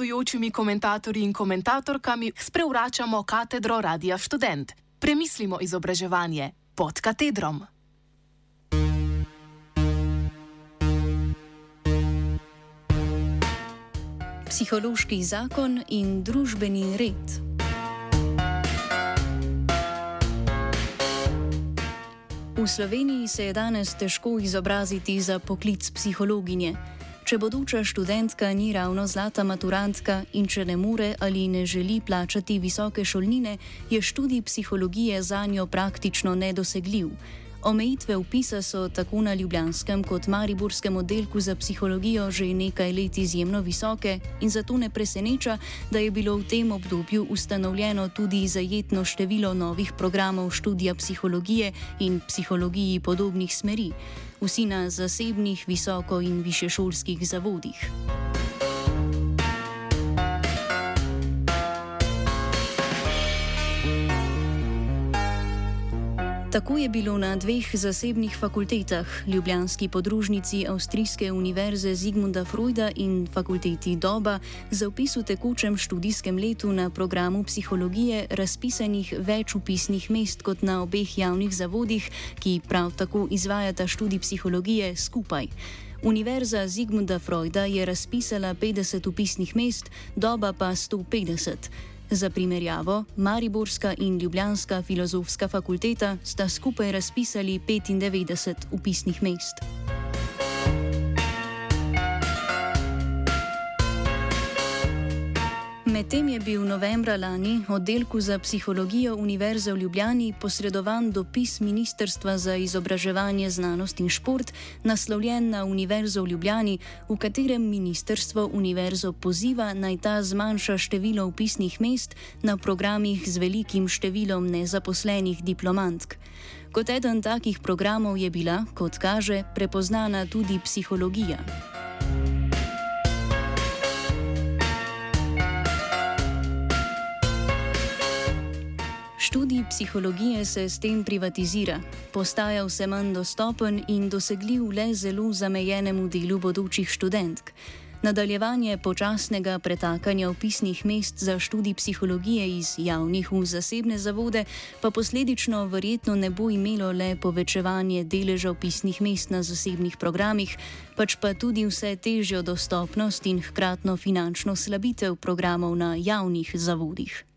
gostujočimi komentatorji in komentatorkami sprevračamo katedro Radia Student. Premislimo izobraževanje pod katedrom. Psihološki zakon in družbeni red. V Sloveniji se je danes težko izobraziti za poklic psihologinje. Če bodoča študentka ni ravno zlata maturantka in če ne more ali ne želi plačati visoke šolnine, je študij psihologije za njo praktično nedosegljiv. Omejitve upisa so tako na Ljubljanskem kot Mariborskem oddelku za psihologijo že nekaj let izjemno visoke in zato ne preseneča, da je bilo v tem obdobju ustanovljeno tudi zajetno število novih programov študija psihologije in psihologiji podobnih smeri, vsi na zasebnih, visoko in višešolskih zavodih. Tako je bilo na dveh zasebnih fakultetah, Ljubljanski podružnici Avstrijske univerze Zigmunda Freuda in fakulteti Doba, za upis v tekočem študijskem letu na programu psihologije razpisanih več upisnih mest kot na obeh javnih zavodih, ki prav tako izvajata študij psihologije skupaj. Univerza Zigmunda Freuda je razpisala 50 upisnih mest, Doba pa 150. Za primerjavo, Mariborska in Ljubljanska filozofska fakulteta sta skupaj razpisali 95 upisnih mest. Medtem je bil novembra lani oddelku za psihologijo Univerze v Ljubljani posredovan dopis Ministrstva za izobraževanje, znanost in šport, naslovljen na Univerzo v Ljubljani, v katerem ministrstvo Univerzo poziva naj ta zmanjša število upisnih mest na programih z velikim številom nezaposlenih diplomantk. Kot eden takih programov je bila, kot kaže, prepoznana tudi psihologija. Študij psihologije se s tem privatizira, postaja vse manj dostopen in dosegljiv le zelo zamejenemu delu bodočih študentk. Nadaljevanje počasnega pretakanja upisnih mest za študij psihologije iz javnih v zasebne zavode pa posledično verjetno ne bo imelo le povečevanje deleža upisnih mest na zasebnih programih, pač pa tudi vse težjo dostopnost in hkratno finančno slabitev programov na javnih zavodih.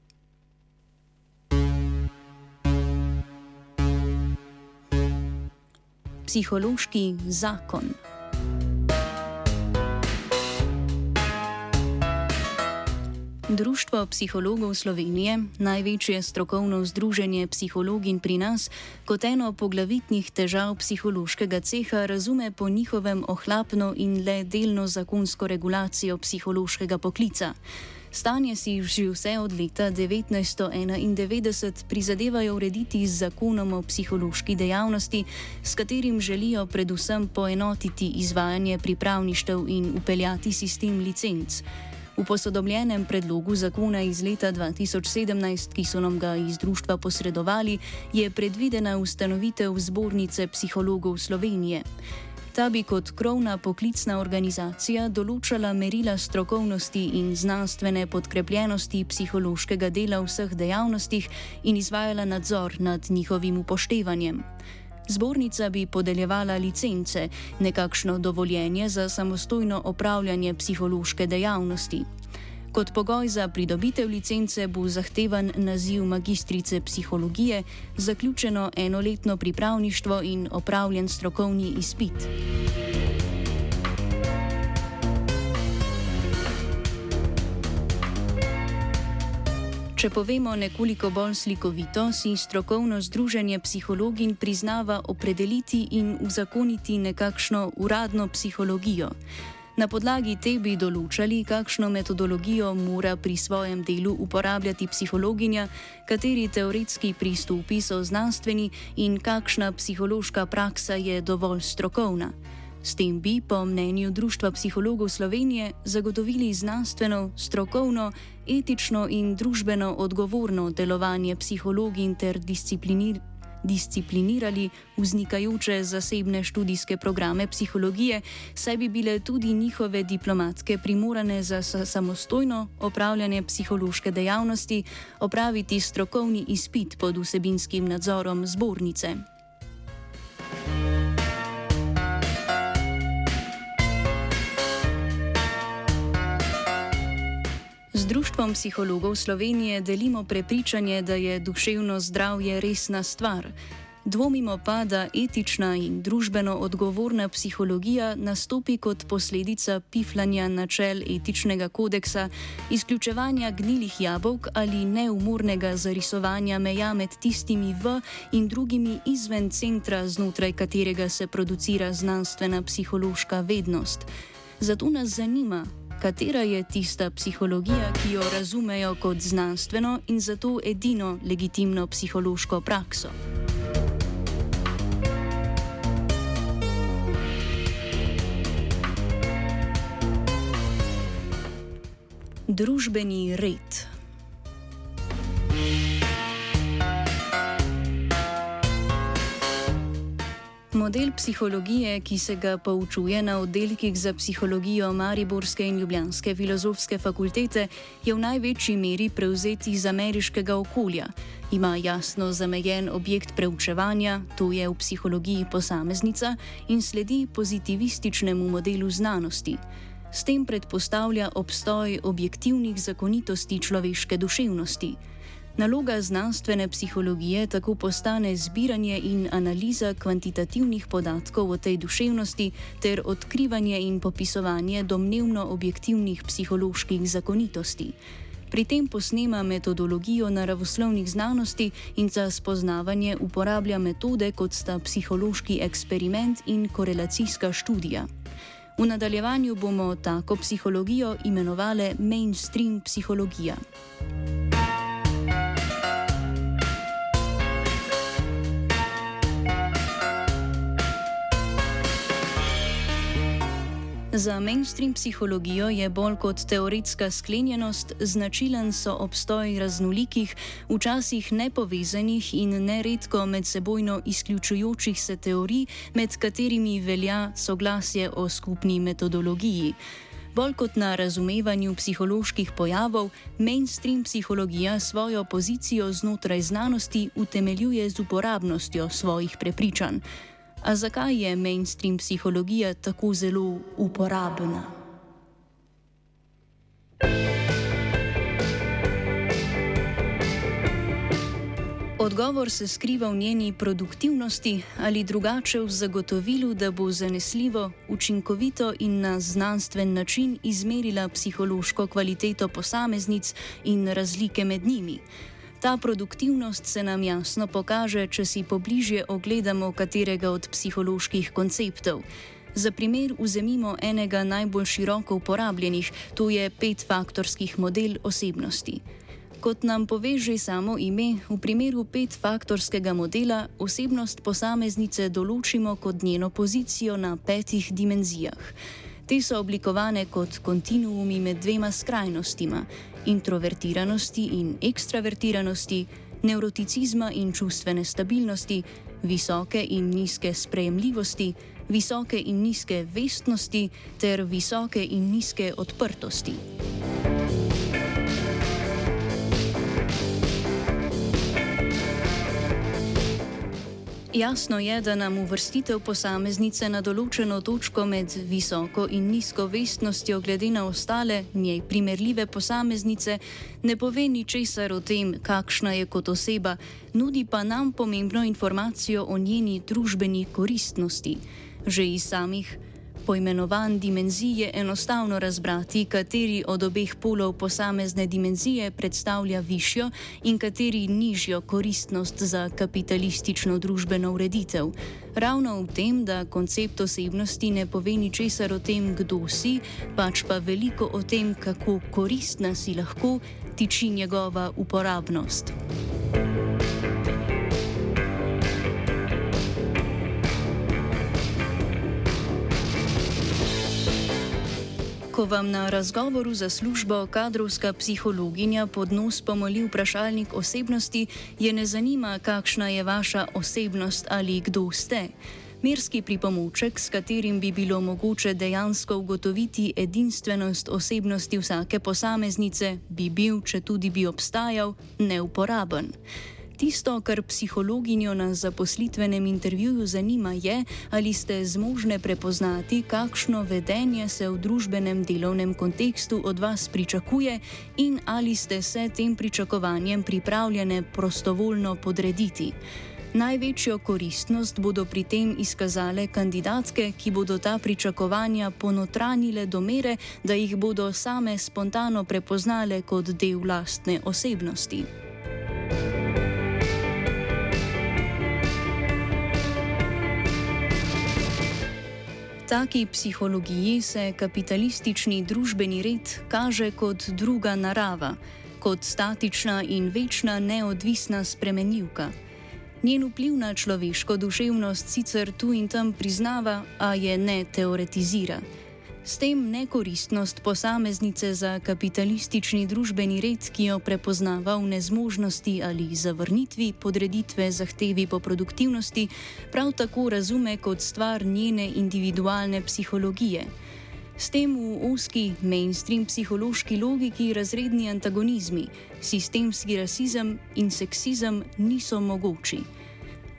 Psihološki zakon. Društvo psihologov Slovenije, največje strokovno združenje psihologin pri nas, kot eno poglavitnih težav psihološkega ceha razume po njihovem ohlapno in le delno zakonsko regulacijo psihološkega poklica. Stanje si že vse od leta 1991 prizadevajo urediti z zakonom o psihološki dejavnosti, s katerim želijo predvsem poenotiti izvajanje pripravništev in upeljati sistem licenc. V posodobljenem predlogu zakona iz leta 2017, ki so nam ga iz društva posredovali, je predvidena ustanovitev zbornice psihologov Slovenije. Ta bi kot krovna poklicna organizacija določala merila strokovnosti in znanstvene podkrepljenosti psihološkega dela v vseh dejavnostih in izvajala nadzor nad njihovim upoštevanjem. Zbornica bi podeljevala licence, nekakšno dovoljenje za samostojno opravljanje psihološke dejavnosti. Kot pogoj za pridobitev licence bo zahtevan naziv magistrice psihologije, zaključeno enoletno pripravništvo in opravljen strokovni izpit. Če povemo nekoliko bolj slikovito, si strokovno združenje psihologin priznava opredeliti in uzakoniti nekakšno uradno psihologijo. Na podlagi te bi določali, kakšno metodologijo mora pri svojem delu uporabljati psihologinja, kateri teoretski pristopi so znanstveni in kakšna psihološka praksa je dovolj strokovna. S tem bi, po mnenju Društva psihologov Slovenije, zagotovili znanstveno, strokovno, etično in družbeno odgovorno delovanje psihologij interdisciplinirnih disciplinirali vznikajoče zasebne študijske programe psihologije, saj bi bile tudi njihove diplomatke primorane za samostojno opravljanje psihološke dejavnosti opraviti strokovni izpit pod vsebinskim nadzorom zbornice. Z Društvom psihologov Slovenije delimo prepričanje, da je duševno zdravje resna stvar. Dvomimo pa, da etična in družbeno odgovorna psihologija nastopi kot posledica piflanja načel etičnega kodeksa, izključevanja gnilih jabolk ali neumornega zarisovanja meja med tistimi v in drugimi izven centra, znotraj katerega se producira znanstvena psihološka vednost. Zato nas zanima, katera je tista psihologija, ki jo razumejo kot znanstveno in zato edino legitimno psihološko prakso. Družbeni red. Model psihologije, ki se ga poučuje na oddelkih za psihologijo Mariborske in Ljubljanske filozofske fakultete, je v največji meri prevzet iz ameriškega okolja. Ima jasno zamejen objekt preučevanja, to je v psihologiji posameznica, in sledi pozitivističnemu modelu znanosti. S tem predpostavlja obstoj objektivnih zakonitosti človeške duševnosti. Naloga znanstvene psihologije tako postane zbiranje in analiza kvantitativnih podatkov o tej duševnosti ter odkrivanje in popisovanje domnevno objektivnih psiholoških zakonitosti. Pri tem posnema metodologijo naravoslovnih znanosti in za spoznavanje uporablja metode kot sta psihološki eksperiment in korelacijska študija. V nadaljevanju bomo tako psihologijo imenovali mainstream psihologija. Za mainstream psihologijo je bolj kot teoretska sklenjenost značilen so obstoj raznolikih, včasih nepovezanih in neredko med sebojno izključujočih se teorij, med katerimi velja soglasje o skupni metodologiji. Bolj kot na razumevanju psiholoških pojavov, mainstream psihologija svojo pozicijo znotraj znanosti utemeljuje z uporabnostjo svojih prepričanj. A zakaj je mainstream psihologija tako zelo uporabna? Odgovor se skriva v njeni produktivnosti ali drugače v zagotovilu, da bo zanesljivo, učinkovito in na znanstven način izmerila psihološko kvaliteto posameznic in razlike med njimi. Ta produktivnost se nam jasno pokaže, če si pobližje ogledamo katerega od psiholoških konceptov. Za primer vzemimo enega najbolj široko uporabljenih, to je petfaktorskih model osebnosti. Kot nam pove že samo ime, v primeru petfaktorskega modela osebnost posameznice določimo kot njeno pozicijo na petih dimenzijah. Te so oblikovane kot kontinuumi med dvema skrajnostima: introvertiranosti in ekstravertiranosti, neuroticizma in čustvene stabilnosti, visoke in nizke sprejemljivosti, visoke in nizke vestnosti ter visoke in nizke odprtosti. Jasno je, da nam uvrstitev posameznice na določeno točko med visoko in nizko vestnostjo, glede na ostale njej primerljive posameznice, ne pove ničesar o tem, kakšna je kot oseba, nudi pa nam pomembno informacijo o njeni družbeni koristnosti. Že iz samih poimenovan dimenzij je enostavno razbrati, kateri od obeh polov posamezne dimenzije predstavlja višjo in kateri nižjo koristnost za kapitalistično družbeno ureditev. Ravno v tem, da koncept osebnosti ne pove ničesar o tem, kdo si, pač pa veliko o tem, kako koristna si lahko, tiči njegova uporabnost. Ko vam na razgovoru za službo kadrovska psihologinja pod nos pomoli vprašalnik osebnosti, je ne zanima, kakšna je vaša osebnost ali kdo ste. Merski pripomoček, s katerim bi bilo mogoče dejansko ugotoviti edinstvenost osebnosti vsake posameznice, bi bil, če tudi bi obstajal, neuporaben. Tisto, kar psihologinjo na zaposlitvenem intervjuju zanima, je, ali ste zmožne prepoznati, kakšno vedenje se v družbenem delovnem kontekstu od vas pričakuje in ali ste se tem pričakovanjem pripravljene prostovoljno podrediti. Največjo koristnost bodo pri tem izkazale kandidatke, ki bodo ta pričakovanja ponotranile do mere, da jih bodo same spontano prepoznale kot del lastne osebnosti. Taki psihologiji se kapitalistični družbeni red kaže kot druga narava, kot statična in večna neodvisna spremenljivka. Njen vpliv na človeško duševnost sicer tu in tam priznava, a je ne teoretizira. S tem nekoristnost posameznice za kapitalistični družbeni red, ki jo prepoznava v nezmožnosti ali zavrnitvi podreditve zahtevi po produktivnosti, prav tako razume kot stvar njene individualne psihologije. S tem v oski mainstream psihološki logiki razredni antagonizmi, sistemski rasizem in seksizem niso mogoči.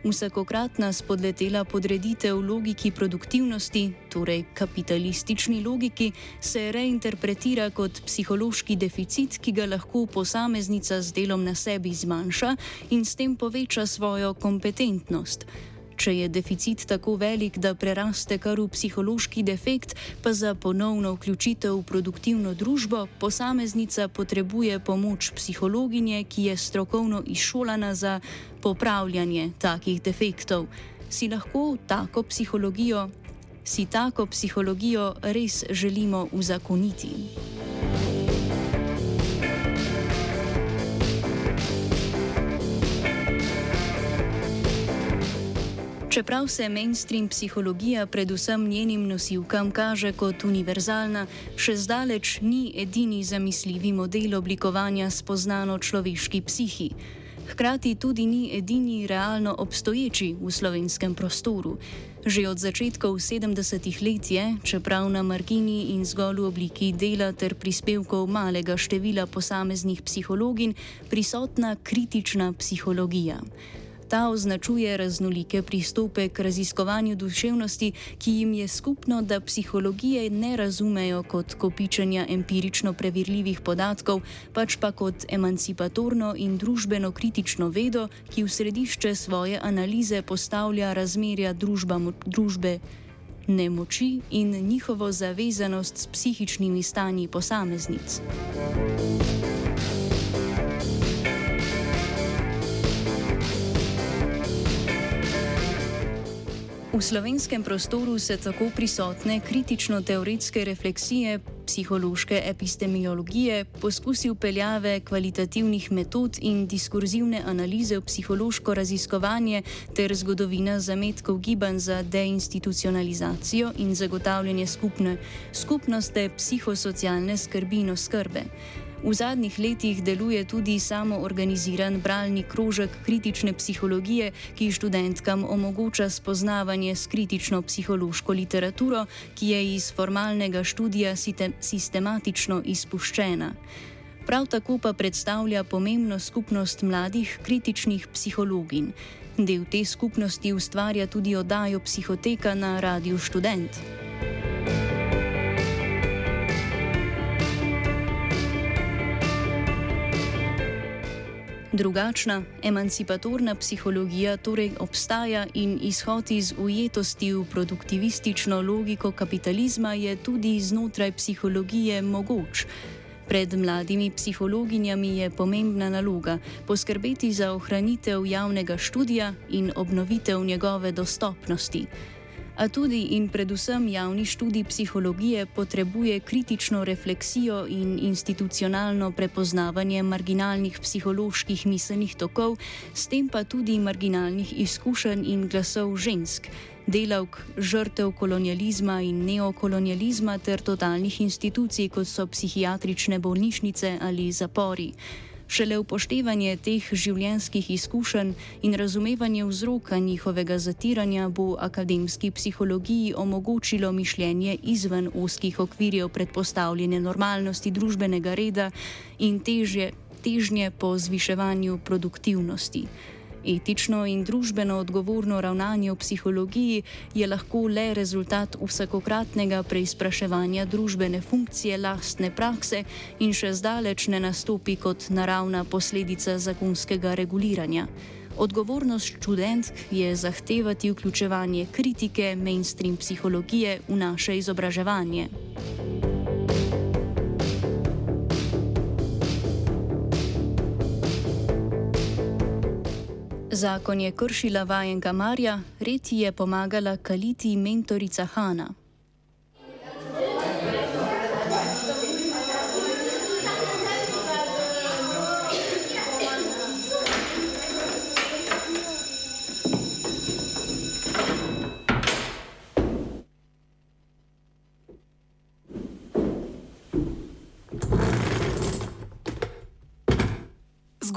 Vsakokratna spodletela podreditev logiki produktivnosti, torej kapitalistični logiki, se reinterpretira kot psihološki deficit, ki ga lahko posameznica z delom na sebi zmanjša in s tem poveča svojo kompetentnost. Če je deficit tako velik, da preraste kar v psihološki defekt, pa za ponovno vključitev v produktivno družbo posameznica potrebuje pomoč psihologinje, ki je strokovno izšolana za popravljanje takih defektov. Si lahko tako psihologijo, si tako psihologijo res želimo uzakoniti? Čeprav se mainstream psihologija predvsem njenim nosilkam kaže kot univerzalna, še zdaleč ni edini zamisljivi model oblikovanja spoznano človeški psihi. Hkrati tudi ni edini realno obstoječi v slovenskem prostoru. Že od začetkov 70-ih let je, čeprav na margini in zgolj v obliki dela ter prispevkov malega števila posameznih psihologin, prisotna kritična psihologija. Ta označuje raznolike pristope k raziskovanju duševnosti, ki jim je skupno, da psihologije ne razumejo kot kopičenja empirično preverljivih podatkov, pač pa kot emancipatorno in družbeno kritično vedo, ki v središče svoje analize postavlja razmerja družba, družbe. Nemoči in njihovo zavezanost s psihičnimi stanji posameznic. V slovenskem prostoru se tako prisotne kritično-teoretske refleksije, psihološke epistemiologije, poskusi upeljave kvalitativnih metod in diskurzivne analize v psihološko raziskovanje ter zgodovina zametkov gibanj za deinstitucionalizacijo in zagotavljanje skupne skupnosti psihosocialne skrbi in oskrbe. V zadnjih letih deluje tudi samo organiziran bralni krožek kritične psihologije, ki študentkam omogoča spoznavanje s kritično psihološko literaturo, ki je iz formalnega študija sistematično izpuščena. Prav tako pa predstavlja pomembno skupnost mladih kritičnih psihologin. Del te skupnosti ustvarja tudi oddajo Psihoteka na Radiu Student. Drugačna, emancipatorna psihologija torej obstaja in izhod iz ujetosti v produktivistično logiko kapitalizma je tudi znotraj psihologije mogoč. Pred mladimi psihologinjami je pomembna naloga poskrbeti za ohranitev javnega študija in obnovitev njegove dostopnosti a tudi in predvsem javni študij psihologije potrebuje kritično refleksijo in institucionalno prepoznavanje marginalnih psiholoških miselnih tokov, s tem pa tudi marginalnih izkušenj in glasov žensk. delavk, žrtev kolonializma in neokolonializma ter totalnih institucij, kot so psihiatrične bolnišnice ali zapori. Šele upoštevanje teh življenjskih izkušenj in razumevanje vzroka njihovega zatiranja bo akademski psihologiji omogočilo mišljenje izven oskih okvirjev predpostavljene normalnosti družbenega reda in težje, težnje po zviševanju produktivnosti. Etično in družbeno odgovorno ravnanje v psihologiji je lahko le rezultat vsakokratnega preizpraševanja družbene funkcije lastne prakse in še zdaleč ne nastopi kot naravna posledica zakonskega reguliranja. Odgovornost študentk je zahtevati vključevanje kritike mainstream psihologije v naše izobraževanje. Zakon je kršila vajenka Marja, red ji je pomagala kaliti mentorica Hana.